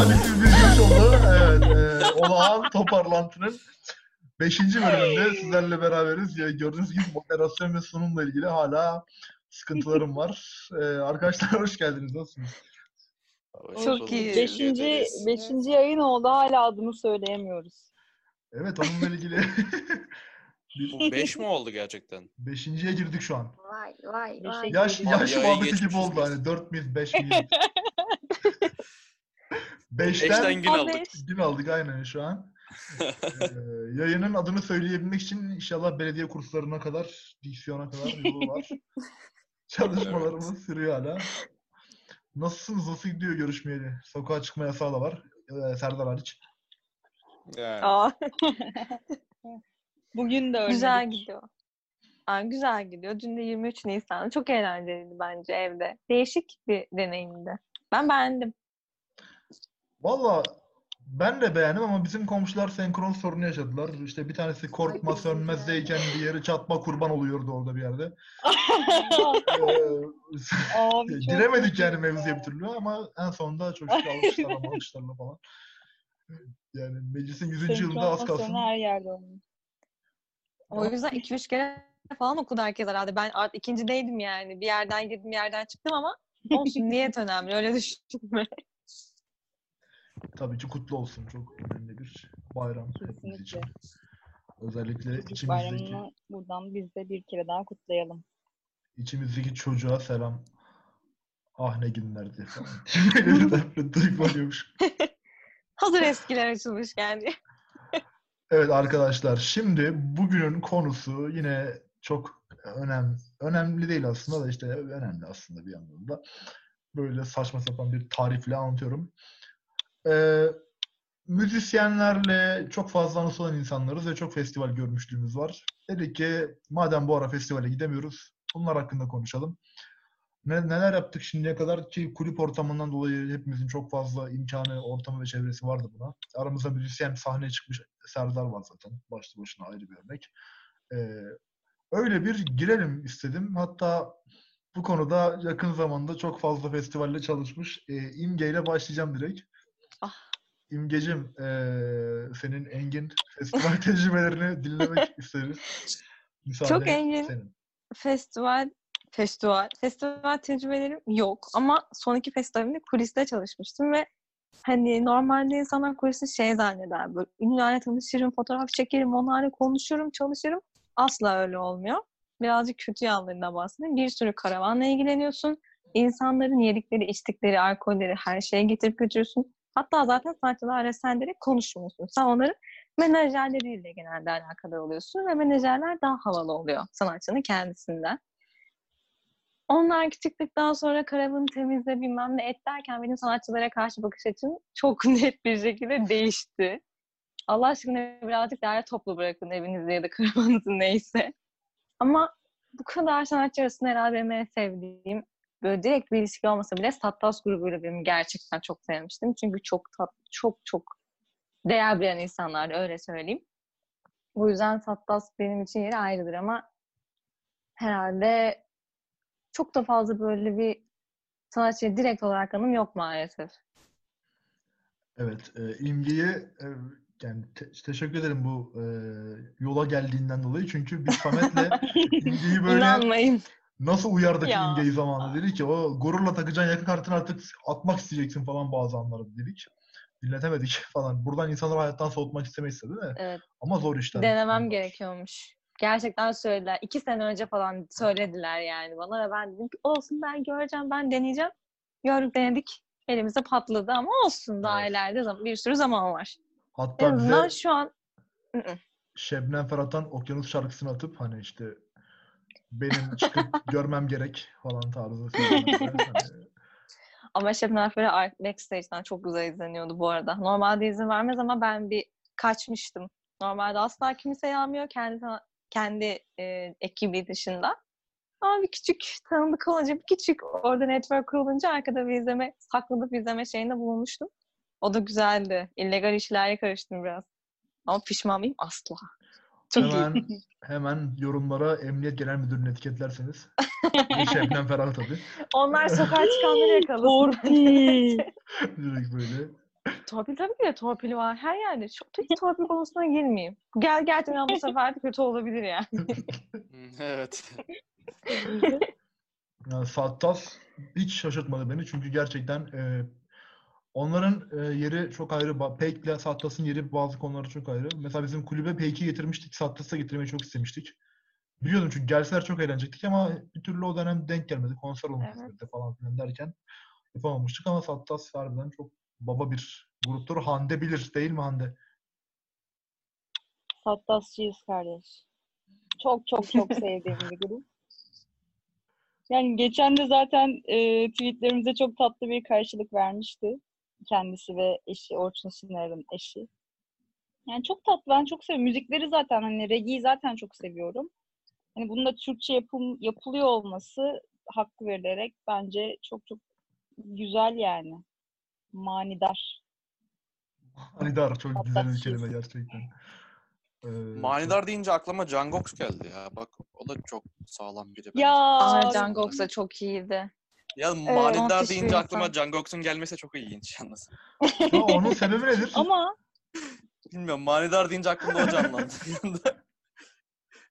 talihsiz bir giriş oldu. Evet, e, olağan toparlantının 5. bölümünde sizlerle beraberiz. Ya, gördüğünüz gibi moderasyon ve sunumla ilgili hala sıkıntılarım var. E, arkadaşlar hoş geldiniz. Nasılsınız? Çok iyi. Beşinci, beşinci yayın oldu hala adını söyleyemiyoruz. Evet onunla ilgili Bu 5 mi oldu gerçekten? beşinciye girdik şu an. Vay vay vay. Yaş, Abi yaş yayın muhabbeti gibi geçmişiz oldu biz. hani 4 miyiz 5 miyiz? 5'ten 5'ten gün aldık. gün aldık aynen şu an. Ee, yayının adını söyleyebilmek için inşallah belediye kurslarına kadar, diksiyona kadar yolu var. Çalışmalarımız sürüyor hala. Nasılsınız? Nasıl gidiyor görüşmeyeli? Sokağa çıkma yasağı da var. Ee, Serdar hariç. Yani. Aa. Bugün de öyle. Güzel gidiyor. Aa, güzel gidiyor. Dün de 23 Nisan. Çok eğlenceliydi bence evde. Değişik bir deneyimdi. Ben beğendim. Valla ben de beğendim ama bizim komşular senkron sorunu yaşadılar. İşte bir tanesi korkma bizimkiler sönmezdeyken diğeri çatma kurban oluyordu orada bir yerde. Ee, Abi çok Giremedik yani mevzuya bir türlü ama en sonunda şükür alkışlarla alkışlarla falan. Yani meclisin 100. yılında az kalsın. her yerde onun. O yüzden 2-3 kere falan okudu herkes herhalde. Ben artık ikincideydim yani. Bir yerden girdim, bir yerden çıktım ama olsun niyet önemli. Öyle düşünme. Tabii ki kutlu olsun. Çok önemli bir bayram hepimiz için. Özellikle Çocuk içimizdeki, bayramını buradan biz de bir kere daha kutlayalım. içimizdeki çocuğa selam. Ah ne günlerdi falan. Böyle bir oluyormuş. Hazır eskiler açılmış yani. Evet arkadaşlar şimdi bugünün konusu yine çok önemli. Önemli değil aslında da işte önemli aslında bir yandan da. Böyle saçma sapan bir tarifle anlatıyorum. Ee, müzisyenlerle çok fazla anısı olan insanlarız ve çok festival görmüşlüğümüz var. Dedik ki madem bu ara festivale gidemiyoruz bunlar hakkında konuşalım. Ne, neler yaptık şimdiye kadar ki kulüp ortamından dolayı hepimizin çok fazla imkanı, ortamı ve çevresi vardı buna. Aramızda müzisyen sahneye çıkmış Serdar var zaten. Başlı başına ayrı bir örnek. Ee, öyle bir girelim istedim. Hatta bu konuda yakın zamanda çok fazla festivalle çalışmış e, İmge ile başlayacağım direkt. Ah. İmgecim, e, senin engin festival tecrübelerini dinlemek isteriz. Müsaade Çok engin. Senin. Festival, festival, festival tecrübelerim yok. Ama son iki festivalimde kuliste çalışmıştım ve hani normalde insanlar kulisi şey zanneder. Böyle ünlülerle tanışırım, fotoğraf çekerim, onlarla konuşurum, çalışırım. Asla öyle olmuyor. Birazcık kötü yanlarından bahsedeyim. Bir sürü karavanla ilgileniyorsun. İnsanların yedikleri, içtikleri, alkolleri, her şeye getirip götürüyorsun. Hatta zaten sanatçılarla sen direkt konuşmuyorsun. Sen onların menajerleriyle genelde alakadar oluyorsun ve menajerler daha havalı oluyor sanatçının kendisinden. Onlar çıktıktan sonra karavanı temizle bilmem ne et derken benim sanatçılara karşı bakış açım çok net bir şekilde değişti. Allah aşkına birazcık değerli toplu bırakın evinizde ya da karavanınızı neyse. Ama bu kadar sanatçı arasında herhalde en sevdiğim böyle direkt bir ilişki olmasa bile Sattas grubuyla benim gerçekten çok sevmiştim. Çünkü çok tatlı, çok çok değer bilen insanlar öyle söyleyeyim. Bu yüzden Sattas benim için yeri ayrıdır ama herhalde çok da fazla böyle bir sanatçıya direkt olarak anım yok maalesef. Evet, e, İmge'ye e, yani te- teşekkür ederim bu e, yola geldiğinden dolayı. Çünkü biz Samet'le İmge'yi böyle İnanmayın. Nasıl uyardık Ya. Zamanında. Dedi ki o gururla takacağın yakın kartını artık atmak isteyeceksin falan bazı anlarda dedik. Dinletemedik falan. Buradan insanları hayattan soğutmak istemeyiz tabii de. Evet. Ama zor işler. Denemem Bunlar. gerekiyormuş. Gerçekten söylediler. İki sene önce falan söylediler yani bana ve ben dedim ki olsun ben göreceğim, ben deneyeceğim. Gördük denedik. Elimizde patladı ama olsun daha Evet. ileride bir sürü zaman var. En Hatta azından bize şu an. Şebnem Ferah'tan Okyanus şarkısını atıp hani işte benim çıkıp görmem gerek falan tarzı. Hani ama Şebnem Ferah backstage'den çok güzel izleniyordu bu arada. Normalde izin vermez ama ben bir kaçmıştım. Normalde asla kimse almıyor kendi kendi e, ekibi dışında. Ama bir küçük tanıdık olunca, bir küçük orada network kurulunca arkada bir izleme, saklanıp izleme şeyinde bulunmuştum. O da güzeldi. İllegal işlerle karıştım biraz. Ama pişman mıyım? Asla. Çok iyi. hemen hemen yorumlara Emniyet Genel Müdürü'nü etiketlerseniz. Bir Şebnem Ferah tabii. Onlar sokağa çıkanları yakalasın. Torpil. Direkt böyle. Torpil tabii ki de torpil var. Her yerde. Çok hiç torpil konusuna girmeyeyim. Gel gerçekten bu sefer de kötü olabilir yani. Evet. Yani Sattas hiç şaşırtmadı beni çünkü gerçekten e, onların e, yeri çok ayrı. Peik ile Sattas'ın yeri bazı konuları çok ayrı. Mesela bizim kulübe Peik'i getirmiştik. Sattas'a getirmeyi çok istemiştik. Biliyordum çünkü gelseler çok eğlenecektik ama bir türlü o dönem denk gelmedi. Konser olmak Evet. falan filan derken yapamamıştık ama Sattas harbiden çok baba bir gruptur. Hande bilir değil mi Hande? Sattasçıyız kardeş. Çok çok çok sevdiğim bir grup. Yani geçen de zaten e, tweetlerimize çok tatlı bir karşılık vermişti. Kendisi ve eşi, Orçun Şener'in eşi. Yani çok tatlı. Ben çok seviyorum. Müzikleri zaten hani reggae'yi zaten çok seviyorum. Hani bunun da Türkçe yapım, yapılıyor olması hakkı verilerek bence çok çok güzel yani. Manidar. Manidar çok güzel bir kelime gerçekten. Ee, Manidar deyince aklıma Cangox geldi ya. Bak o da çok sağlam biri bence. Ya Aa, Can da çok iyiydi. Ya Evet, Manidar müthiş bir deyince aklıma insan. Cangox'un gelmesi çok ilginç yalnız. ya onun sebebi nedir? ama Bilmiyorum Manidar deyince aklımda o canlandı. bir anda.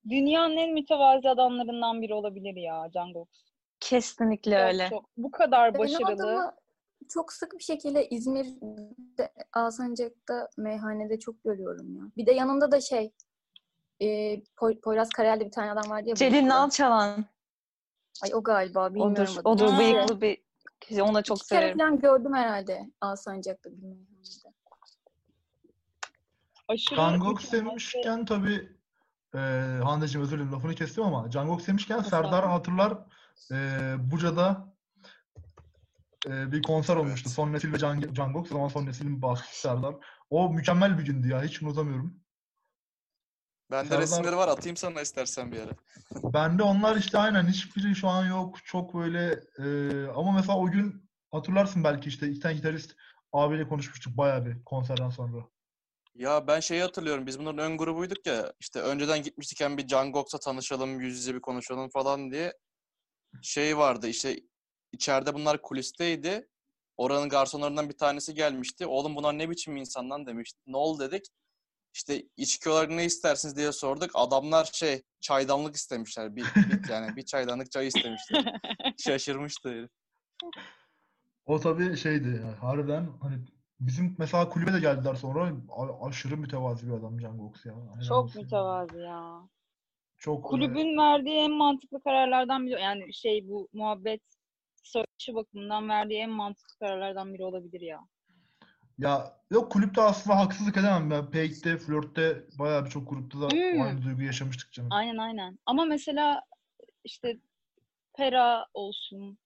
dünyanın en mütevazi adamlarından biri olabilir ya Can Gox. Kesinlikle Çok, öyle. çok. Bu kadar Ben o başarılı. adamı çok sık bir şekilde İzmir'de, Alsancak'ta, meyhanede çok görüyorum ya. Bir de yanında da şey, e, Po- Poyraz Karayel'de bir tane adam vardı ya. Celil bıyıklı. Nalçalan. Ay o galiba bilmiyorum. Odur, adını. odur Ha. bıyıklı bir kişi. Onu da çok İki severim. falan gördüm herhalde Alsancak'ta meyhanede. Aşırı Jangok mütevazi. demişken tabii e, Hande'cim özür dilerim lafını kestim ama Jangok demişken Estağfurullah. Serdar hatırlar e, Buca'da e, bir konser olmuştu. Son Nesil ve Jangok. O zaman Son Nesil'in basçısı Serdar. O mükemmel bir gündü ya. Hiç unutamıyorum. Bende Serdar- resimleri var atayım sana istersen bir yere. Bende onlar işte aynen hiçbiri şu an yok. Çok böyle e, ama mesela o gün hatırlarsın belki işte iki tane gitarist abiyle konuşmuştuk bayağı bir konserden sonra. Ya ben şeyi hatırlıyorum. Biz bunların ön grubuyduk ya. İşte önceden gitmiştik hem bir Cangox'la tanışalım, yüz yüze bir konuşalım falan diye. Şey vardı işte içeride bunlar kulisteydi. Oranın garsonlarından bir tanesi gelmişti. Oğlum bunlar ne biçim insan lan demişti. Ne oldu dedik. İşte içki olarak ne istersiniz diye sorduk. Adamlar şey çaydanlık istemişler. Bir, bir yani bir çaydanlık çay istemişler. Şaşırmıştı herif. O tabii şeydi yani harbiden hani bizim mesela kulübe de geldiler sonra A- aşırı mütevazi bir adam Can Gox ya. Helal Çok olsun ya. mütevazi ya. Çok e, Kulübün verdiği en mantıklı kararlardan biri. Yani şey bu muhabbet söyleşi bakımından verdiği en mantıklı kararlardan biri olabilir ya. Ya yok kulüpte aslında haksızlık edemem ben. Peik'te, Flört'te bayağı birçok grupta da Hmm. aynı duyguyu yaşamıştık canım. Aynen aynen. Ama mesela işte Pera olsun.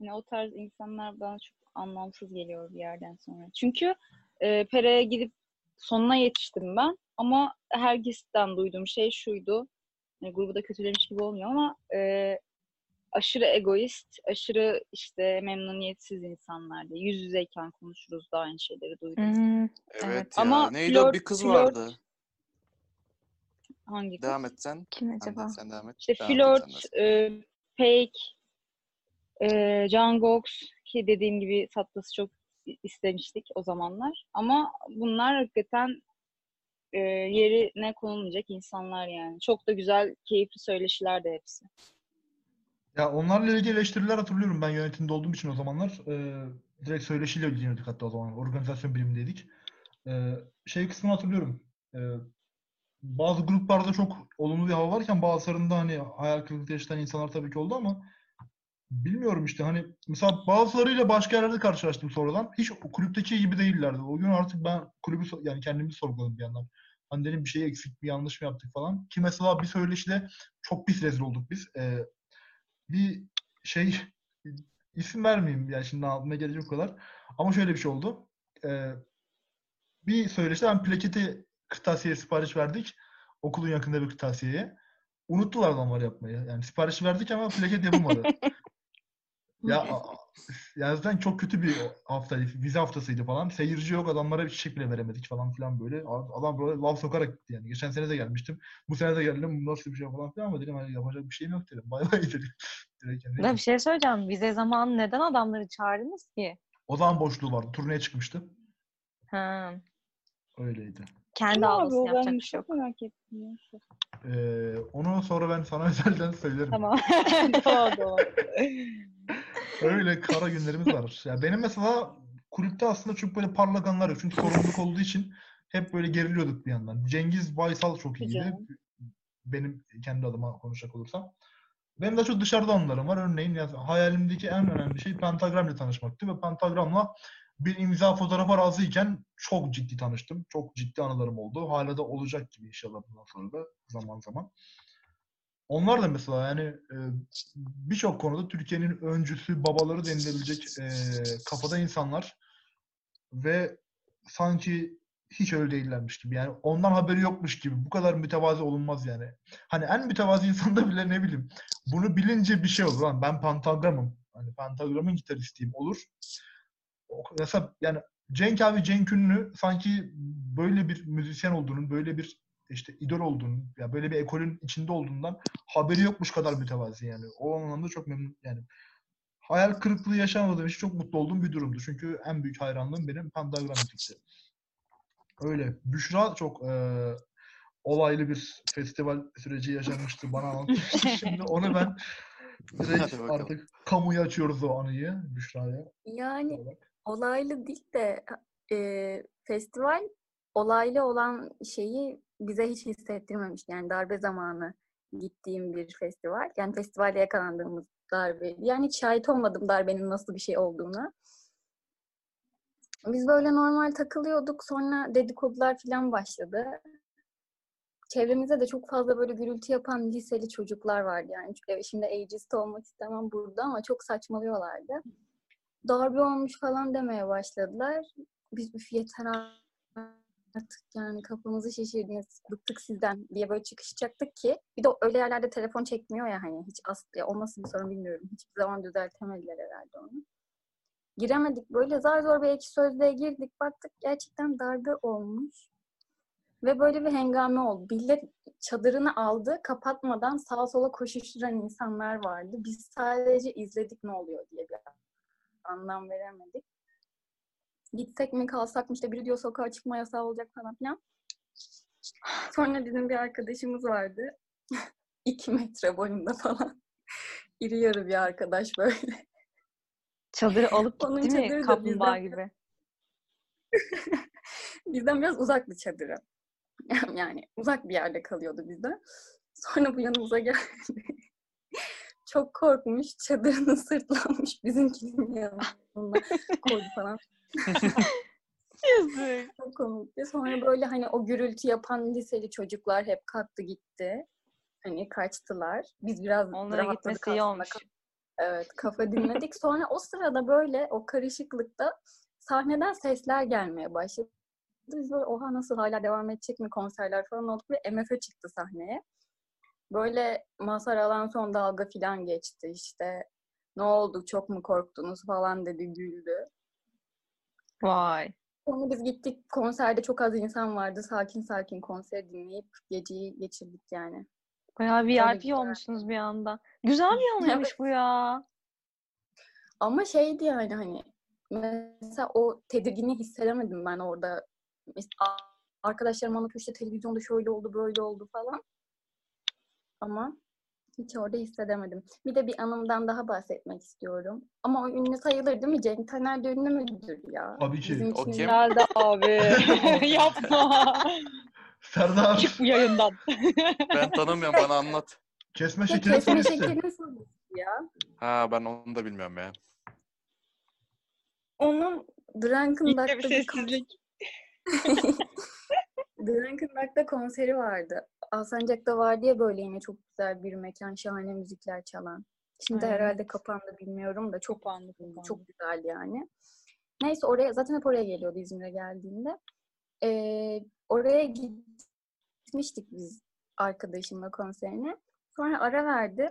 Yine o tarz insanlar bana çok anlamsız geliyor bir yerden sonra. Çünkü e, Pera'ya gidip sonuna yetiştim ben. Ama herkesten duyduğum şey şuydu. Yani grubu da kötülemiş gibi olmuyor ama e, aşırı egoist, aşırı işte memnuniyetsiz insanlardı. Yüz yüzeyken konuşuruz da aynı şeyleri duydum. Hmm, Evet, Evet. ya. Ama Neydi o? flört- Bir kız flört- vardı. Hangi kız? Devam et sen. kim Sen, acaba? sen devam et. İşte Devam edeyim sen de. Flört, e, Fake, e, Can Gox ki dediğim gibi Sattas'ı çok istemiştik o zamanlar. Ama bunlar hakikaten e, yerine konulmayacak insanlar yani. Çok da güzel, keyifli söyleşiler de hepsi. Ya onlarla ilgili eleştiriler hatırlıyorum ben yönetimde olduğum için o zamanlar. Ee, direkt söyleşiyle ilgileniyorduk hatta o zaman. Organizasyon birimindeydik. Ee, şey kısmını hatırlıyorum. Ee, bazı gruplarda çok olumlu bir hava varken bazılarında hani hayal kırıklığı yaşayan insanlar tabii ki oldu ama bilmiyorum işte hani mesela bazılarıyla başka yerlerde karşılaştım sonradan. Hiç kulüpteki gibi değillerdi. O gün artık ben kulübü yani kendimi sorguladım bir yandan. Hani dedim bir şey eksik mi yanlış mı yaptık falan. Ki mesela bir söyleşide çok pis rezil olduk biz. Ee, bir şey isim vermeyeyim yani şimdi aklıma gelecek o kadar. Ama şöyle bir şey oldu. Ee, bir söyleşte ben plaketi kırtasiye sipariş verdik. Okulun yakında bir kırtasiyeye. Unuttular adamlar yapmayı. Yani siparişi verdik ama plaket yapılmadı. ya yani zaten çok kötü bir haftaydı. Vize haftasıydı falan. Seyirci yok. Adamlara bir çiçek bile veremedik falan filan böyle. Adam böyle laf sokarak gitti yani. Geçen sene de gelmiştim. Bu sene de geldim. Nasıl bir şey falan filan ama dedim hani yapacak bir şeyim yok dedim. Bay bay dedim. Direkt yani. Ya bir şey söyleyeceğim. Vize zamanı neden adamları çağırdınız ki? O zaman boşluğu vardı. Turneye çıkmıştı. Ha. Öyleydi. Kendi Ne abi ağlasın o yapacak ben bir şey yok. merak ettim. Ee, onu sonra ben sana özelden söylerim. Tamam. tamam tamam. Öyle kara günlerimiz var. Ya benim mesela kulüpte aslında çok böyle parlak anlar yok. Çünkü sorumluluk olduğu için hep böyle geriliyorduk bir yandan. Cengiz Baysal çok iyiydi. Benim kendi adıma konuşacak olursam. Benim de çok dışarıda anılarım var. Örneğin ya, hayalimdeki en önemli şey Pentagram'la tanışmaktı ve Pentagram'la bir imza fotoğrafa razıyken çok ciddi tanıştım. Çok ciddi anılarım oldu. Hala da olacak gibi inşallah bundan sonra da zaman zaman. Onlar da mesela yani e, birçok konuda Türkiye'nin öncüsü, babaları denilebilecek e, kafada insanlar ve sanki hiç öyle değillermiş gibi. Yani ondan haberi yokmuş gibi. Bu kadar mütevazi olunmaz yani. Hani en mütevazi insanda bile ne bileyim bunu bilince bir şey olur. Lan ben pentagramım. Hani pentagramın gitaristiyim olur. Mesela yani Cenk abi Cenk Ünlü sanki böyle bir müzisyen olduğunun, böyle bir işte idol olduğunun, ya böyle bir ekolün içinde olduğundan haberi yokmuş kadar mütevazi yani. O anlamda çok memnun yani. Hayal kırıklığı yaşamadığım için çok mutlu olduğum bir durumdu. Çünkü en büyük hayranlığım benim Pentagram müzikti. Öyle. Büşra çok eee, olaylı bir festival süreci yaşamıştı. Bana anlatmıştı. Şimdi onu ben direkt artık kamuya açıyoruz o anıyı Büşra'ya. Yani olarak. Olaylı değil de e, festival olaylı olan şeyi bize hiç hissettirmemiş. Yani darbe zamanı gittiğim bir festival. Yani festivalde yakalandığımız darbe. Yani hiç şahit olmadım darbenin nasıl bir şey olduğuna. Biz böyle normal takılıyorduk. Sonra dedikodular falan başladı. Çevremizde de çok fazla böyle gürültü yapan liseli çocuklar vardı. Yani şimdi ageist olmak istemem burada ama çok saçmalıyorlardı. Darbe olmuş falan demeye başladılar. Biz üf yeter artık yani kafamızı şişirdiniz, bıktık sizden diye böyle çıkışacaktık ki bir de öyle yerlerde telefon çekmiyor ya hani hiç as ya o nasıl bir sorun bilmiyorum. Hiçbir zaman düzeltemediler herhalde onu. Giremedik böyle zar zor bir iki sözlüğe girdik baktık gerçekten darbe olmuş. Ve böyle bir hengame oldu. Millet çadırını aldı, kapatmadan sağa sola koşuşturan insanlar vardı. Biz sadece izledik ne oluyor diye bir anlam veremedik. Gitsek mi kalsak mı işte biri diyor sokağa çıkma yasağı olacak falan filan. Sonra bizim bir arkadaşımız vardı. İki metre boyunda falan. İri yarı bir arkadaş böyle. Çadırı alıp Onun gitti mi çadırı da kaplumbağa gibi? Bizden biraz uzaktı çadırı. Yani uzak bir yerde kalıyordu bizden. Sonra bu yanımıza geldi. Çok korkmuş, çadırını sırtlanmış bizimkinin yanına koydu falan. Yazık. Çok komikti. Sonra böyle hani o gürültü yapan liseli çocuklar hep kalktı gitti. Hani kaçtılar. Biz biraz Onlara gitmesi iyi aslında. olmuş. Evet, kafa dinledik. Sonra o sırada böyle o karışıklıkta sahneden sesler gelmeye başladı. Biz böyle oha nasıl hala devam edecek mi konserler falan olduk ve MFÖ çıktı sahneye. Böyle Mazhar Alan son dalga falan geçti işte. Ne oldu çok mu korktunuz falan dedi güldü. Vay. Sonra biz gittik konserde çok az insan vardı. Sakin sakin konser dinleyip geceyi geçirdik yani. Bayağı VIP olmuşsunuz bir anda. Güzel bir anıymış bu ya. Ama şeydi yani hani mesela o tedirginliği hissedemedim ben orada. Arkadaşlarım anlatıyor işte televizyonda şöyle oldu böyle oldu falan. Ama hiç orada hissedemedim. Bir de bir anımdan daha bahsetmek istiyorum. Ama o ünlü sayılır değil mi? Cenk Taner de ünlü müdür ya? Tabii ki. Bizim O için kim? Nerede abi? Yapma. Serdar Çık bu yayından. Ben tanımıyorum bana anlat. kesme Şey, şekeri Kesme solisti. şekerin solisti ya. Ha ben onu da bilmiyorum ya. Onun Drunken bir sessizlik. Drunken Duck'ta konseri vardı. Alsancak'ta var diye böyle yine çok güzel bir mekan, şahane müzikler çalan. Şimdi Evet. herhalde kapandı bilmiyorum da çok Kapandı, kapandı. çok güzel yani. Neyse oraya zaten hep oraya geliyordu İzmir'e geldiğinde. Ee, oraya gitmiştik biz arkadaşımla konserine. Sonra ara verdi.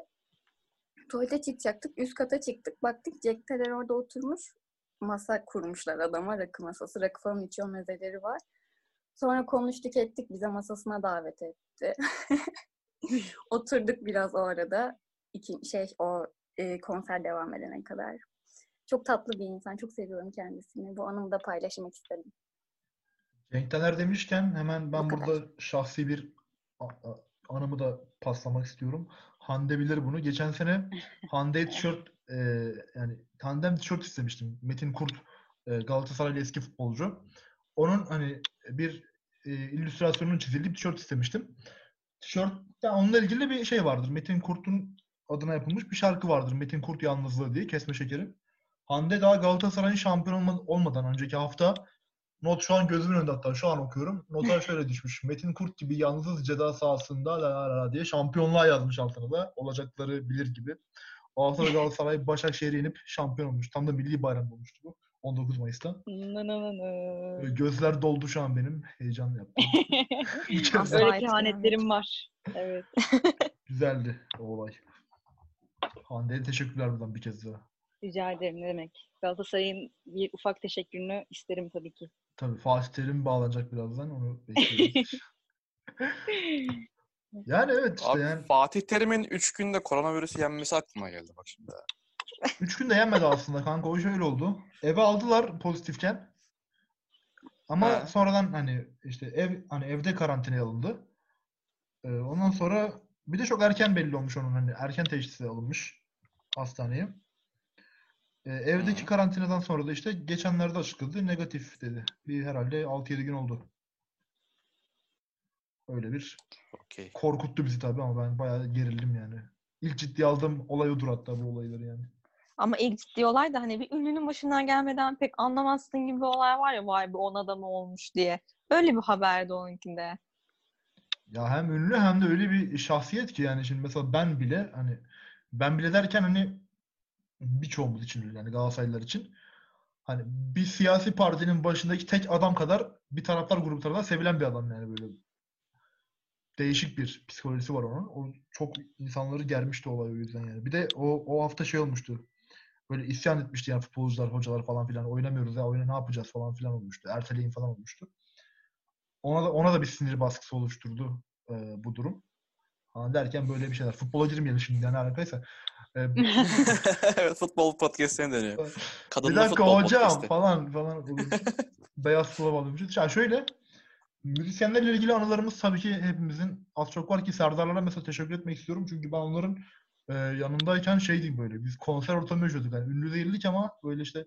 Tuvalete çıkacaktık. Üst kata çıktık. Baktık Jack Teller orada oturmuş. Masa kurmuşlar adama. Rakı masası. Rakı falan içiyor mezeleri var. Sonra konuştuk ettik. Bize masasına davet etti. Oturduk biraz o arada. İki, şey o e, konser devam edene kadar. Çok tatlı bir insan. Çok seviyorum kendisini. Bu anımı da paylaşmak istedim. Renkteler demişken hemen ben burada şahsi bir anımı da paslamak istiyorum. Hande bilir bunu. Geçen sene Hande tişört e, yani tandem tişört istemiştim. Metin Kurt e, Galatasaraylı eski futbolcu. Onun hani bir e, illüstrasyonunun çizildiği bir tişört istemiştim. Tişört ya onunla ilgili bir şey vardır. Metin Kurt'un adına yapılmış bir şarkı vardır. Metin Kurt Yalnızlığı diye Kesme Şekeri. Hande daha Galatasaray'ın şampiyon olma- olmadan önceki hafta Not şu an gözümün önünde hatta şu an okuyorum. Nota şöyle düşmüş. Metin Kurt gibi yalnız ceza sahasında la la la diye şampiyonluğa yazmış altına da. Olacakları bilir gibi. O hafta Galatasaray Başakşehir'e yenip şampiyon olmuş. Tam da milli bayram olmuştu bu. 19 Mayıs'ta. Gözler doldu şu an benim. Heyecan yaptım. Öyle kehanetlerim var. Evet. Güzeldi o olay. Hande'ye teşekkürler buradan bir kez daha. Rica ederim ne demek. Galatasaray'ın bir ufak teşekkürünü isterim tabii ki. Tabii Fatih Terim bağlanacak birazdan. Onu bekliyoruz. yani evet işte Abi yani. Fatih Terim'in 3 günde koronavirüsü yenmesi aklıma geldi bak şimdi. Üç günde yenmedi aslında kanka. O şöyle oldu. Eve aldılar pozitifken. Ama Ha. sonradan hani işte ev hani evde karantinaya alındı. Ee, ondan sonra bir de çok erken belli olmuş onun hani erken teşhisi alınmış hastaneye. Ee, evdeki Hı. karantinadan sonra da işte geçenlerde açıkladı. Negatif dedi. Bir herhalde 6-7 gün oldu. Öyle bir Okey. korkuttu bizi tabii ama ben bayağı gerildim yani. İlk ciddiye aldığım olay odur hatta bu olayları yani. Ama ilk ciddi olay da hani bir ünlünün başından gelmeden pek anlamazsın gibi bir olay var ya vay be ona da mı olmuş diye. Öyle bir haberdi onunkinde. Ya hem ünlü hem de öyle bir şahsiyet ki yani şimdi mesela ben bile hani ben bile derken hani birçoğumuz için yani Galatasaraylılar için hani bir siyasi partinin başındaki tek adam kadar bir taraftar grubu tarafından sevilen bir adam yani böyle değişik bir psikolojisi var onun. O çok insanları germişti olay o yüzden yani. Bir de o o hafta şey olmuştu. Böyle isyan etmişti yani futbolcular, hocalar falan filan. Oynamıyoruz ya, oyuna ne yapacağız falan filan olmuştu. Erteleyin falan olmuştu. Ona da ona da bir sinir baskısı oluşturdu e, bu durum. Ha, derken böyle bir şeyler. Futbola girmeyelim şimdi yani alakaysa. E, futbol podcast'ine dönüyor. bir Kadınlı dakika futbol hocam podcast'i. falan falan. Beyaz futbola bağlamışız. Ya şöyle müzisyenlerle ilgili anılarımız tabii ki hepimizin az çok var ki Serdarlara mesela teşekkür etmek istiyorum. Çünkü ben onların e, yanındayken şeydik böyle. Biz konser ortamı yaşıyorduk. Yani ünlü değildik ama böyle işte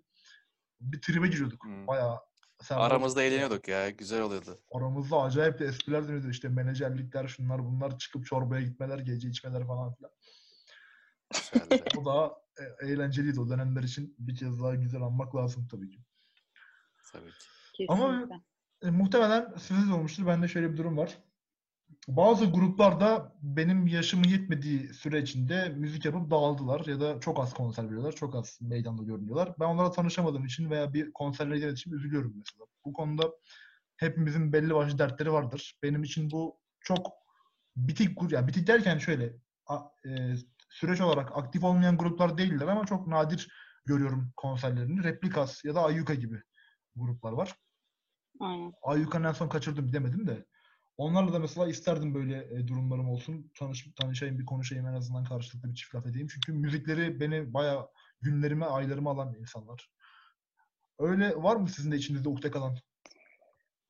bir tribe giriyorduk. Hmm. Bayağı Serdar- Aramızda eğleniyorduk ya. Güzel oluyordu. Aramızda acayip de espriler dönüyordu. İşte menajerlikler, şunlar bunlar çıkıp çorbaya gitmeler, gece içmeler falan filan. Güzeldi. O da e, eğlenceliydi. O dönemler için bir kez daha güzel anmak lazım tabii ki. Tabii ki. Ama- Kesinlikle. E, muhtemelen sizde de olmuştur. Bende şöyle bir durum var. Bazı gruplarda benim yaşımın yetmediği süre içinde müzik yapıp dağıldılar ya da çok az konser veriyorlar, çok az meydanda görünüyorlar. Ben onlara tanışamadığım için veya bir konserlere gitmediğim için üzülüyorum mesela. Bu konuda hepimizin belli başlı dertleri vardır. Benim için bu çok bitik grup, yani bitik derken şöyle a- e, süreç olarak aktif olmayan gruplar değiller ama çok nadir görüyorum konserlerini. Replikas ya da Ayyuka gibi gruplar var. Aynen. Ayyukan'ın en son kaçırdım demedim de. Onlarla da mesela isterdim böyle e, durumlarım olsun. Tanış, tanışayım, bir konuşayım en azından karşılıklı bir çift laf edeyim. Çünkü müzikleri beni bayağı günlerime, aylarıma alan insanlar. Öyle var mı sizin de içinizde ukde kalan?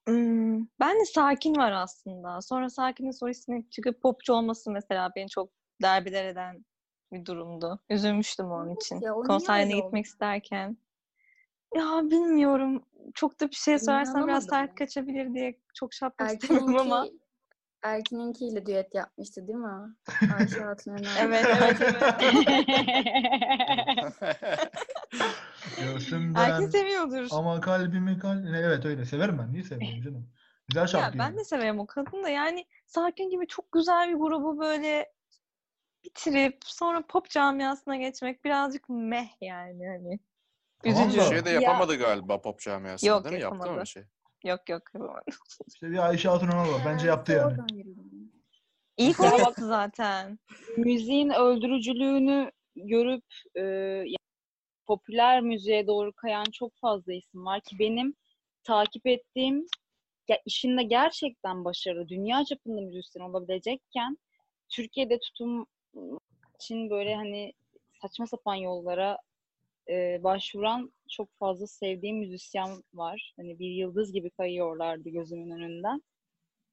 Hmm, ben de Sakin var aslında. Sonra Sakin'in solistine çıkıp popçu olması mesela beni çok derbeder eden bir durumdu. Üzülmüştüm onun için. ya, Konserine gitmek isterken. Ya bilmiyorum. Çok da bir şey söylersem biraz sert kaçabilir diye çok şey yapmak istemiyorum ama. Erkin'inki, Erkin'inkiyle düet yapmıştı değil mi? Ayşe Hatun Öner. Evet evet evet. Göğsümden Erkin seviyordur. ama kalbimi kal... Ne, Evet öyle severim ben. Niye sevmiyorum canım? Güzel şarkı Ya ben de severim o kadını da yani Sakin gibi çok güzel bir grubu böyle bitirip sonra pop camiasına geçmek birazcık meh yani hani. Tamam da- Üzücü. Bir şey de Ya- yapamadı galiba pop camiasında Yok, değil mi? Yaptı mı yapamadı. bir şey? Yok yok. İşte bir Ayşe Hatun Önal var. Bence yaptı yani. oradan yürüdüm. İyi konuştu zaten. müziğin öldürücülüğünü görüp e, ya- popüler müziğe doğru kayan çok fazla isim var ki benim takip ettiğim ya işinde gerçekten başarılı, dünya çapında müzisyen olabilecekken Türkiye'de tutum için böyle hani saçma sapan yollara e, başvuran çok fazla sevdiğim müzisyen var. Hani bir yıldız gibi kayıyorlardı gözümün önünden.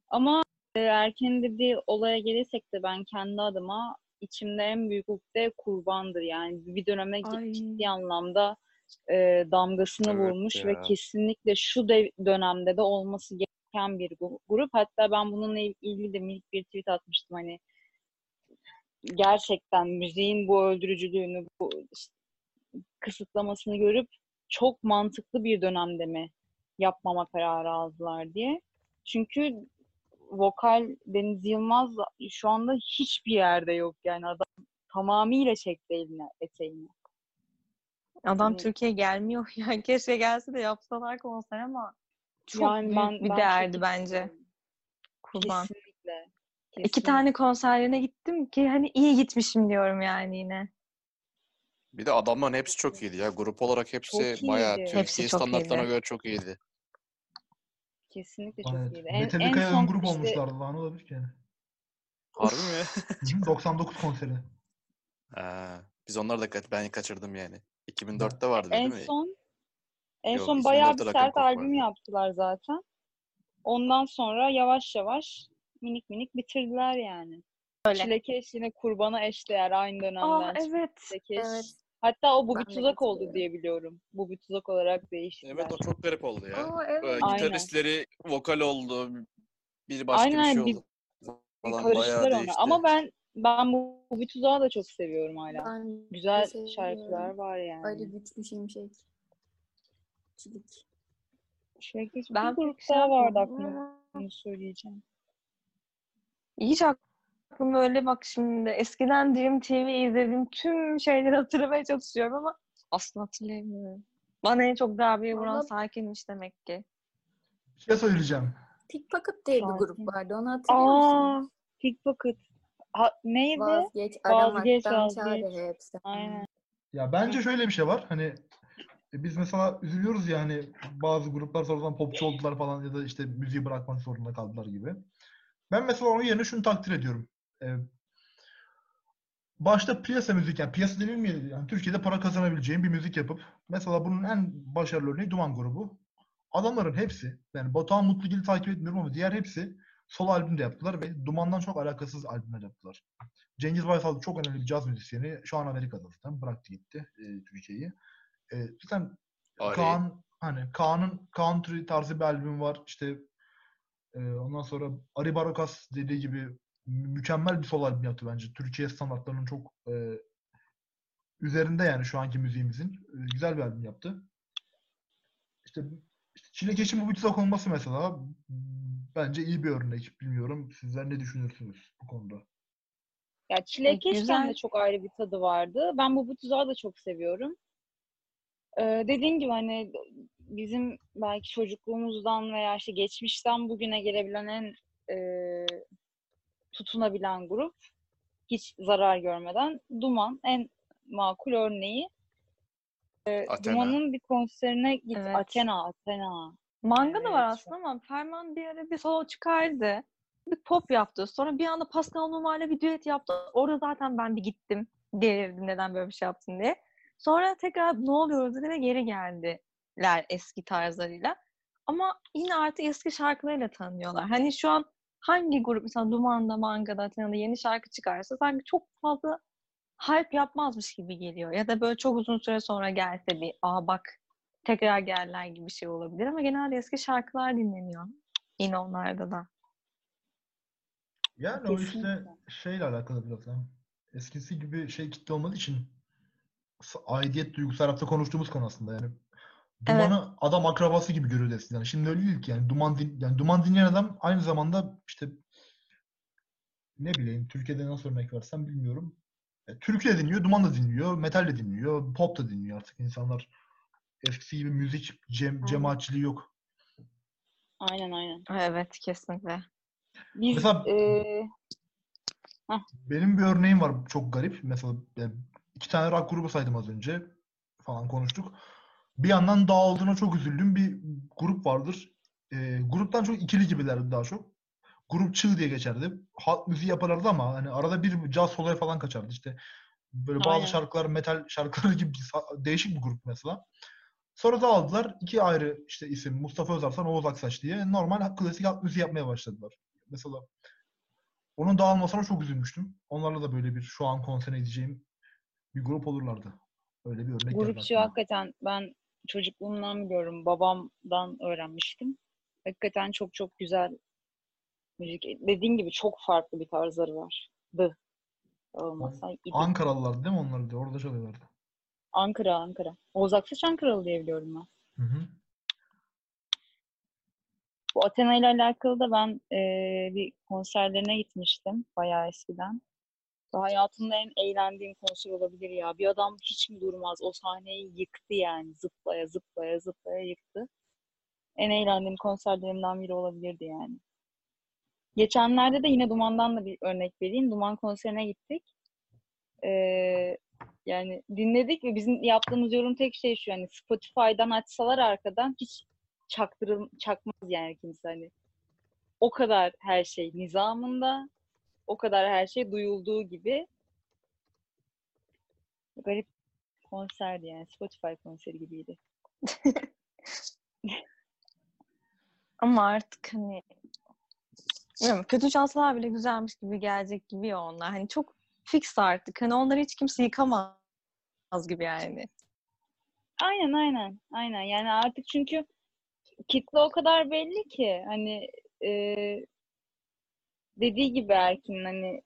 Ama e, erken dediği olaya gelirsek de ben kendi adıma içimde en büyük ukde kurbandır. Yani bir döneme Ay. ciddi anlamda e, damgasını Evet vurmuş ve ya. kesinlikle şu de, dönemde de olması gereken bir grup. Hatta ben bununla il- ilgili de minik bir tweet atmıştım hani gerçekten müziğin bu öldürücülüğünü, bu işte kısıtlamasını görüp çok mantıklı bir dönemde mi yapmama kararı aldılar diye. Çünkü vokal Deniz Yılmaz şu anda hiçbir yerde yok yani adam tamamıyla çekti eline eteğini. Adam Hani- Türkiye'ye gelmiyor. Yani keşke gelse de yapsalar konser ama çok Yani büyük ben- bir ben değerdi bence. Kurban. Kesinlikle. İki kesinlikle. tane konserlerine gittim ki hani iyi gitmişim diyorum yani yine. Bir de adamların hepsi çok iyiydi ya. Grup olarak hepsi Çok bayağı iyiydi. Türkiye Hepsi çok standartlarına iyiydi. göre çok iyiydi. Kesinlikle çok Evet. iyiydi. En, en Metallica'ya ön son grup işte olmuşlardı daha ne olabilir ki yani. Harbi mi? Hı, 99 konseri. Ha, biz onları da kaç- ben kaçırdım yani. 2004'te vardı en değil mi? son en Yok, son 2004'te bayağı bir sert albüm vardı. yaptılar zaten. Ondan sonra yavaş yavaş minik minik bitirdiler yani. Öyle. Çilekeş yine kurbana eşdeğer aynı dönemden Aa evet. Çilekeş. Evet. Hatta o bu bir tuzak oldu diye biliyorum. Bu bir tuzak olarak değiştiler. Evet o çok garip oldu ya. Aa, Ee, evet. Aynen. gitaristleri vokal oldu. Bir başka bir Aynen, şey bir- oldu. Bir Falan karıştılar bayağı ona. değişti. Ama ben ben bu, bu bir tuzağı da çok seviyorum hala. Ben Güzel seviyorum. şarkılar var yani. Ali güçlü şimşek. Çilik. Çilekeş Ben bir grup şey daha vardı ama Onu söyleyeceğim. hiç aklımda öyle bak şimdi eskiden Dream TV izlediğim tüm şeyleri hatırlamaya çalışıyorum ama asla hatırlayamıyorum. Bana en çok darbeyi vuran Vallahi- sakinmiş demek ki. Bir şey söyleyeceğim. Pickpocket diye bir grup vardı. Onu hatırlıyor musun? Aa, Pickpocket. Ha, neydi? Vazgeç, Vazgeç, vazgeç. çare hepsi. Aynen. Ya bence şöyle bir şey var. Hani e, biz mesela üzülüyoruz ya hani bazı gruplar sonradan popçu oldular falan ya da işte müziği bırakmak zorunda kaldılar gibi. Ben mesela onun yerine şunu takdir ediyorum. Ee, başta piyasa müzik yani piyasa denir mi? Yani Türkiye'de para kazanabileceğin bir müzik yapıp mesela bunun en başarılı örneği Duman grubu. Adamların hepsi yani Batuhan Mutlugil'i takip etmiyorum ama diğer hepsi solo albüm de yaptılar ve Duman'dan çok alakasız albümler yaptılar. Cengiz Baysal çok önemli bir caz müzisyeni. Şu an Amerika'da zaten. Bıraktı gitti e, Türkiye'yi. E, zaten Ari. Kaan hani Kaan'ın country tarzı bir albüm var. İşte e, ondan sonra Ari Barakas dediği gibi mükemmel bir solo albüm yaptı bence. Türkiye standartlarının çok e, üzerinde yani şu anki müziğimizin. E, güzel bir albüm yaptı. İşte, işte Çilekeş'in bu bir olması mesela bence iyi bir örnek. Bilmiyorum. Sizler ne düşünürsünüz bu konuda? Ya çilekeşten de çok ayrı bir tadı vardı. Ben bu bu tuzağı da çok seviyorum. Ee, dediğin gibi hani bizim belki çocukluğumuzdan veya işte geçmişten bugüne gelebilen en e, tutunabilen grup hiç zarar görmeden Duman en makul örneği. Ee, Athena. Duman'ın bir konserine git. Evet. Athena, Athena. Manga da var Evet, aslında ama Ferman bir ara bir solo çıkardı. Bir pop yaptı. Sonra bir anda Pascal Numa ile bir düet yaptı. Orada zaten ben bir gittim. Delirdim neden böyle bir şey yaptın diye. Sonra tekrar ne oluyor dedi ve geri geldiler eski tarzlarıyla. Ama yine artık eski şarkılarıyla tanınıyorlar. Hani şu an hangi grup mesela Duman'da, Manga'da, Athena'da yeni şarkı çıkarsa sanki çok fazla hype yapmazmış gibi geliyor. Ya da böyle çok uzun süre sonra gelse bir aa bak tekrar gelirler gibi bir şey olabilir ama genelde eski şarkılar dinleniyor. Yine onlarda da. Yani o işte Kesinlikle. şeyle alakalı biraz ya. Eskisi gibi şey kitle olmadığı için aidiyet duygusu her hafta konuştuğumuz konu aslında yani. Duman'ı adam akrabası gibi görüyordu eskiden. Şimdi öyle değil ki yani. Duman, din, yani Duman dinleyen adam aynı zamanda işte ne bileyim Türkiye'de nasıl örnek versem bilmiyorum. E, Türkiye dinliyor, Duman da dinliyor, metal de dinliyor, pop da dinliyor artık insanlar. Eskisi gibi müzik cem, Aynen. cemaatçiliği yok. Aynen aynen. Evet kesinlikle. Biz Mesela- e, Benim bir örneğim var çok garip. Mesela yani iki tane rock grubu saydım az önce falan konuştuk. Bir yandan dağıldığına çok üzüldüğüm bir grup vardır. Ee, gruptan çok ikili gibilerdi daha çok. Grup Çığ diye geçerdi. Halk müziği yaparlardı ama hani arada bir caz soloya falan kaçardı işte. Böyle bazı Aynen. şarkılar metal şarkıları gibi değişik bir grup mesela. Sonra da aldılar iki ayrı işte isim Mustafa Özarsan, Oğuz Aksaç diye normal klasik halk müziği yapmaya başladılar. Mesela onun dağılmasına çok üzülmüştüm. Onlarla da böyle bir şu an konserine gideceğim bir grup olurlardı. Öyle bir örnek Grupçu hakikaten ben çocukluğumdan biliyorum. Babamdan öğrenmiştim. Hakikaten çok çok güzel müzik. Dediğin gibi çok farklı bir tarzları vardı. Olmasa. Ankaralılar değil mi onlar da? Orada çalıyorlardı. Ankara, Ankara. Oğuz Aksaç Ankaralı diye biliyorum ben. Hı hı. Bu Athena ile alakalı da ben eee, bir konserlerine gitmiştim bayağı eskiden. Hayatımda en eğlendiğim konser olabilir ya. Bir adam hiç mi durmaz? O sahneyi yıktı yani. Zıplaya zıplaya zıplaya yıktı. En eğlendiğim konserlerimden biri olabilirdi yani. Geçenlerde de yine Duman'dan da bir örnek vereyim. Duman konserine gittik. Eee, yani dinledik ve bizim yaptığımız yorum tek şey şu yani Spotify'dan açsalar arkadan hiç çaktırıl çakmaz yani kimse hani. O kadar her şey nizamında, o kadar her şey duyulduğu gibi. Garip konserdi yani. Spotify konseri gibiydi. Ama artık hani bilmiyorum, kötü çalsalar bile güzelmiş gibi gelecek gibi ya onlar. Hani çok fix artık. Hani onları hiç kimse yıkamaz gibi yani. Aynen aynen. Aynen. Yani artık çünkü kitle o kadar belli ki hani e, dediği gibi Erkin hani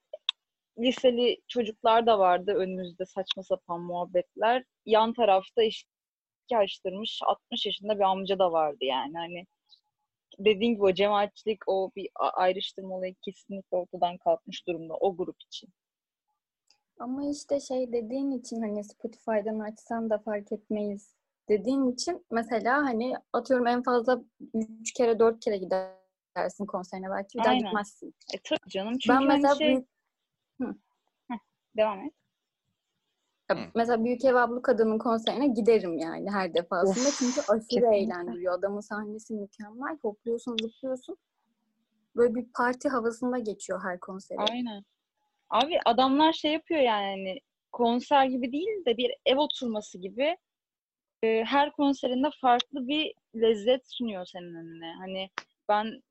liseli çocuklar da vardı önümüzde saçma sapan muhabbetler. Yan tarafta işte yaştırmış 60 yaşında bir amca da vardı yani hani dediğin gibi o cemaatçilik o bir ayrıştırma olayı kesinlikle ortadan kalkmış durumda o grup için. Ama işte şey dediğin için hani Spotify'dan açsan da fark etmeyiz dediğin için mesela hani atıyorum en fazla 3 kere 4 kere gidersin konserine belki bir daha Aynen. gitmezsin. E tabii canım çünkü Ben hani mesela şey büyük, devam et. Hı. mesela Büyük Ev Ablukada'nın konserine giderim yani her defasında. Of, Çünkü aşırı kesinlikle. eğlendiriyor. Adamın sahnesi mükemmel. Hopluyorsun, zıplıyorsun. Böyle bir parti havasında geçiyor her konseri. Aynen. Abi adamlar şey yapıyor yani hani konser gibi değil de bir ev oturması gibi e, her konserinde farklı bir lezzet sunuyor senin önüne. Hani ben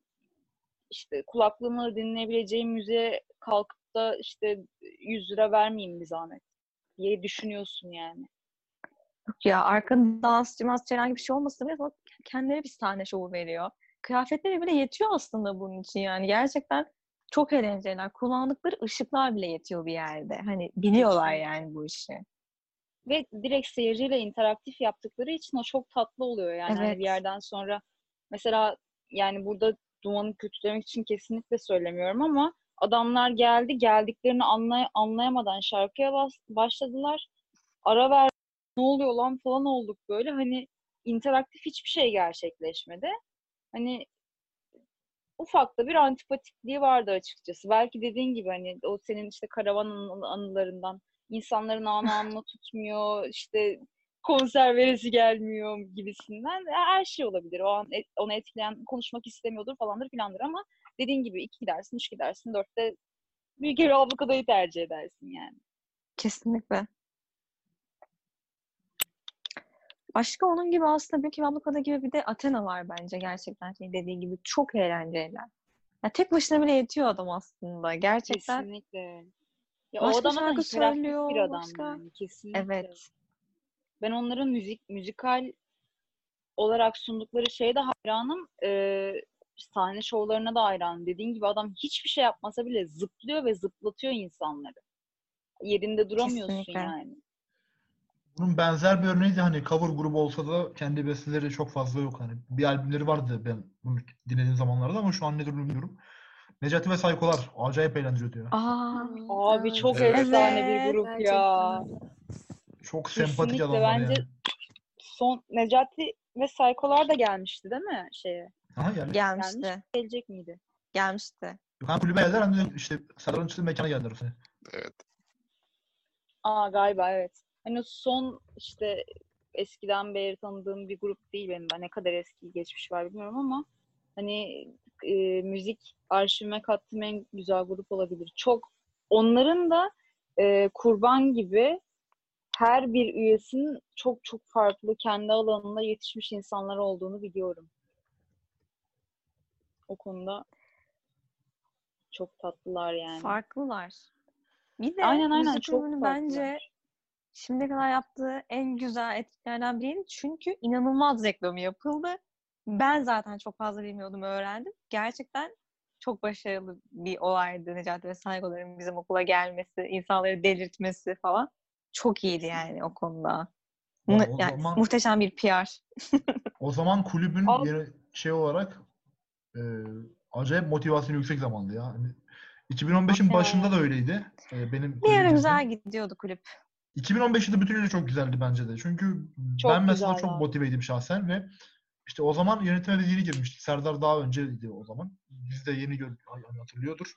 işte kulaklığımı dinleyebileceğim müziğe kalkıp da işte 100 lira vermeyeyim bir zahmet diye düşünüyorsun yani. Yok ya arkada dansçı mansçı herhangi bir şey olmasa bile kendileri bir sahne şovu veriyor. Kıyafetleri bile yetiyor aslında bunun için yani. Gerçekten çok eğlenceliler. Kullandıkları ışıklar bile yetiyor bir yerde. Hani biliyorlar yani bu işi. Ve direkt seyirciyle interaktif yaptıkları için o çok tatlı oluyor yani Hani Evet. bir yerden sonra mesela yani burada Duman'ı kötülemek için kesinlikle söylemiyorum ama adamlar geldi geldiklerini anlay anlayamadan şarkıya bas- başladılar. Ara ver ne oluyor lan falan olduk böyle. Hani interaktif hiçbir şey gerçekleşmedi. Hani ufak da bir antipatikliği vardı açıkçası. Belki dediğin gibi hani o senin işte karavan anı- anılarından insanların anı anla tutmuyor, işte konser veresi gelmiyor gibisinden. Her şey olabilir. O an et- onu etkileyen konuşmak istemiyordur falandır filandır ama dediğin gibi iki gidersin, üç gidersin, dörtte bir kere ablukadayı tercih edersin yani. Kesinlikle. Başka onun gibi aslında Büyük Ablukada gibi bir de Athena var bence gerçekten şey dediği gibi çok eğlenceliler. Ya tek başına bile yetiyor adam aslında. Gerçekten Kesinlikle. Ya Başka o şarkı söylüyor, bir adam başka- yani kesinlikle. evet. Ben onların müzik müzikal olarak sundukları şeye de hayranım. Ee, sahne şovlarına da hayranım. Dediğin gibi adam hiçbir şey yapmasa bile zıplıyor ve zıplatıyor insanları. Yerinde duramıyorsun Kesinlikle. yani. Bunun benzer bir örneği de hani cover grubu olsa da kendi besteleri çok fazla yok. Hani bir albümleri vardı ben bunu dinlediğim zamanlarda ama şu an nedir bilmiyorum. Necati ve Saykolar acayip eğlendiriyor diyor. Aa, Abi Evet. çok Evet. efsane bir Evet, grup gerçekten ya. öyle. Çok sempatik Kesinlikle adamlar bence yani. son Necati ve Saykolar da gelmişti değil mi şeye? Aha yani. gelmişti. Gelecek miydi? Gelmişti. Hem kulübe geldiler hem de işte Serdar'ın çıktığı mekana geldiler. Evet. Aa galiba evet. Hani son işte eskiden beri tanıdığım bir grup değil benim. Ben ne kadar eski geçmiş var bilmiyorum ama hani e, müzik arşivime kattığım en güzel grup olabilir. Çok onların da e, kurban gibi her bir üyesinin çok çok farklı kendi alanında yetişmiş insanlar olduğunu biliyorum. O konuda çok tatlılar yani. Farklılar. Bir de Aynen, aynen, müzik çok farklılar. bence şimdiye kadar yaptığı en güzel etkinliklerden biriydi. Çünkü inanılmaz reklamı yapıldı. Ben zaten çok fazla bilmiyordum, öğrendim. Gerçekten çok başarılı bir olaydı Necati ve Saygılar'ın bizim okula gelmesi, insanları delirtmesi falan. Çok iyiydi yani o konuda. Mu- o yani zaman- muhteşem bir PR. O zaman kulübün Al- yeni şey olarak e, acayip motivasyonu yüksek zamandı ya. Hani 2015'in başında da öyleydi. E, benim Bir ara güzel gidiyordu kulüp. 2015'i de bütünüyle çok güzeldi bence de. Çünkü Çok ben mesela çok motiveydim şahsen ve işte o zaman yönetime de yeni girmiştik. Serdar daha önceydi o zaman. Biz de yeni gör yani hatırlıyordur.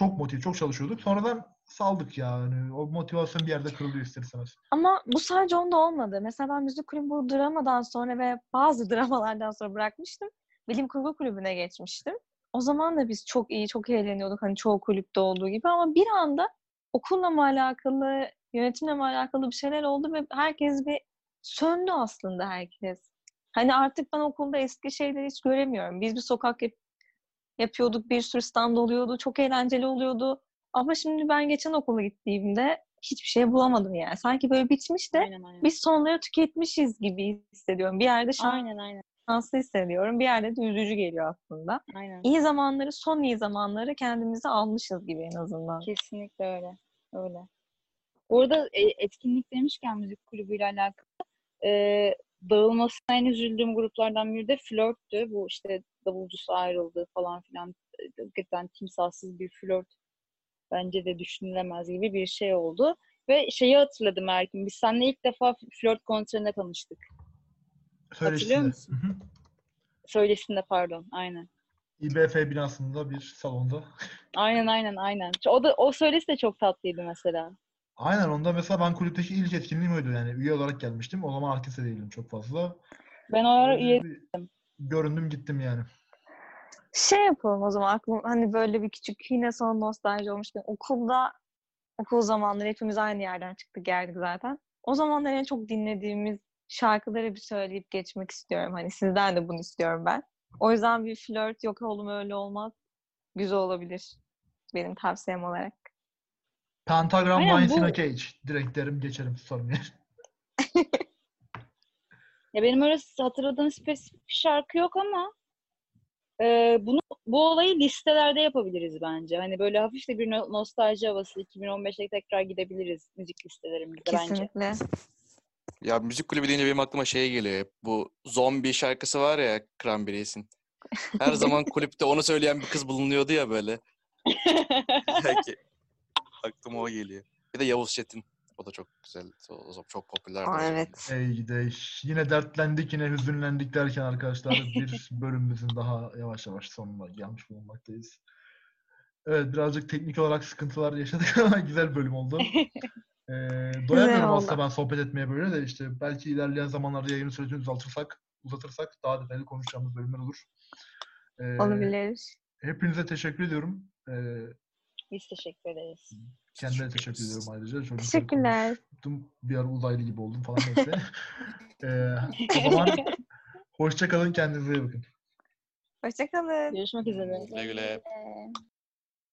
Çok motive, çok çalışıyorduk. Sonradan saldık yani. O motivasyon bir yerde kırılıyor ister istemez. Ama bu sadece onda olmadı. Mesela ben müzik kulübü bu dramadan sonra ve bazı dramalardan sonra bırakmıştım. Bilim kurgu kulübüne geçmiştim. O zaman da biz çok iyi, çok eğleniyorduk. Hani çoğu kulüpte olduğu gibi ama bir anda okulla mı alakalı, yönetimle mi alakalı bir şeyler oldu ve herkes bir söndü aslında herkes. Hani artık ben okulda eski şeyleri hiç göremiyorum. Biz bir sokak yapıyorduk, bir sürü stand oluyordu, çok eğlenceli oluyordu. Ama şimdi ben geçen okula gittiğimde hiçbir şey bulamadım yani. Sanki böyle bitmiş de Aynen aynen. biz sonları tüketmişiz gibi hissediyorum. Bir yerde Aynen aynen. şanslı hissediyorum. Bir yerde de üzücü geliyor aslında. Aynen. İyi zamanları, son iyi zamanları kendimize almışız gibi en azından. Kesinlikle öyle. Öyle. Orada etkinlik demişken müzik kulübüyle alakalı e, dağılmasına en üzüldüğüm gruplardan biri de flörttü. Bu işte davulcusu ayrıldı falan filan. Hakikaten timsahsız bir flört bence de düşünülemez gibi bir şey oldu. Ve şeyi hatırladım Erkin. Biz seninle ilk defa flört konserinde tanıştık. Söyle Hatırlıyor musun? Hı hı. Söylesinde pardon. Aynen. İBF binasında bir salonda. Aynen aynen aynen. O da o söylesi de çok tatlıydı mesela. Aynen onda mesela ben kulüpteki ilk etkinliğim oydu yani üye olarak gelmiştim. O zaman aktif de değildim çok fazla. Ben o ara Öyle üye bir Göründüm gittim yani. Şey yapalım o zaman aklım hani böyle bir küçük yine son nostalji olmuşken okulda okul zamanları hepimiz aynı yerden çıktık geldik zaten. O zamanlar en çok dinlediğimiz şarkıları bir söyleyip geçmek istiyorum. Hani sizden de bunu istiyorum ben. O yüzden bir flört yok oğlum öyle olmaz. Güzel olabilir. Benim tavsiyem olarak. Pentagram Aynen, in bu- Cage. Direkt derim geçerim sorun değil. Ya benim öyle hatırladığım spesifik bir şarkı yok ama e, bunu bu olayı listelerde yapabiliriz bence. Hani böyle hafif de bir no- nostalji havası 2015'e tekrar gidebiliriz müzik listelerimizde bence. Kesinlikle. Ya müzik kulübü deyince benim aklıma şey geliyor. hep. Bu zombi şarkısı var ya Cranberries'in. Her zaman kulüpte onu söyleyen bir kız bulunuyordu ya böyle. Aklıma o geliyor. Bir de Yavuz Çetin. O da çok güzel. O zaman çok popülerdi. o Aa, evet. Ey gide. Yine dertlendik yine hüzünlendik derken arkadaşlar bir bölümümüzün daha yavaş yavaş sonuna gelmiş bulunmaktayız. Evet birazcık teknik olarak sıkıntılar yaşadık ama güzel bölüm oldu. Ee, doyamıyorum aslında ben sohbet etmeye böyle de işte belki ilerleyen zamanlarda yayın sürecini uzatırsak, uzatırsak daha detaylı konuşacağımız bölümler olur. Ee, Olabilir. Hepinize teşekkür ediyorum. Ee, Biz teşekkür ederiz. kendine Teşekkür ediyorum ayrıca. Çocukları Teşekkürler. konuştum. Bir ara uzaylı gibi oldum falan neyse. ee, o zaman hoşça kalın kendinize iyi bakın. Hoşçakalın. Görüşmek üzere. Güle güle.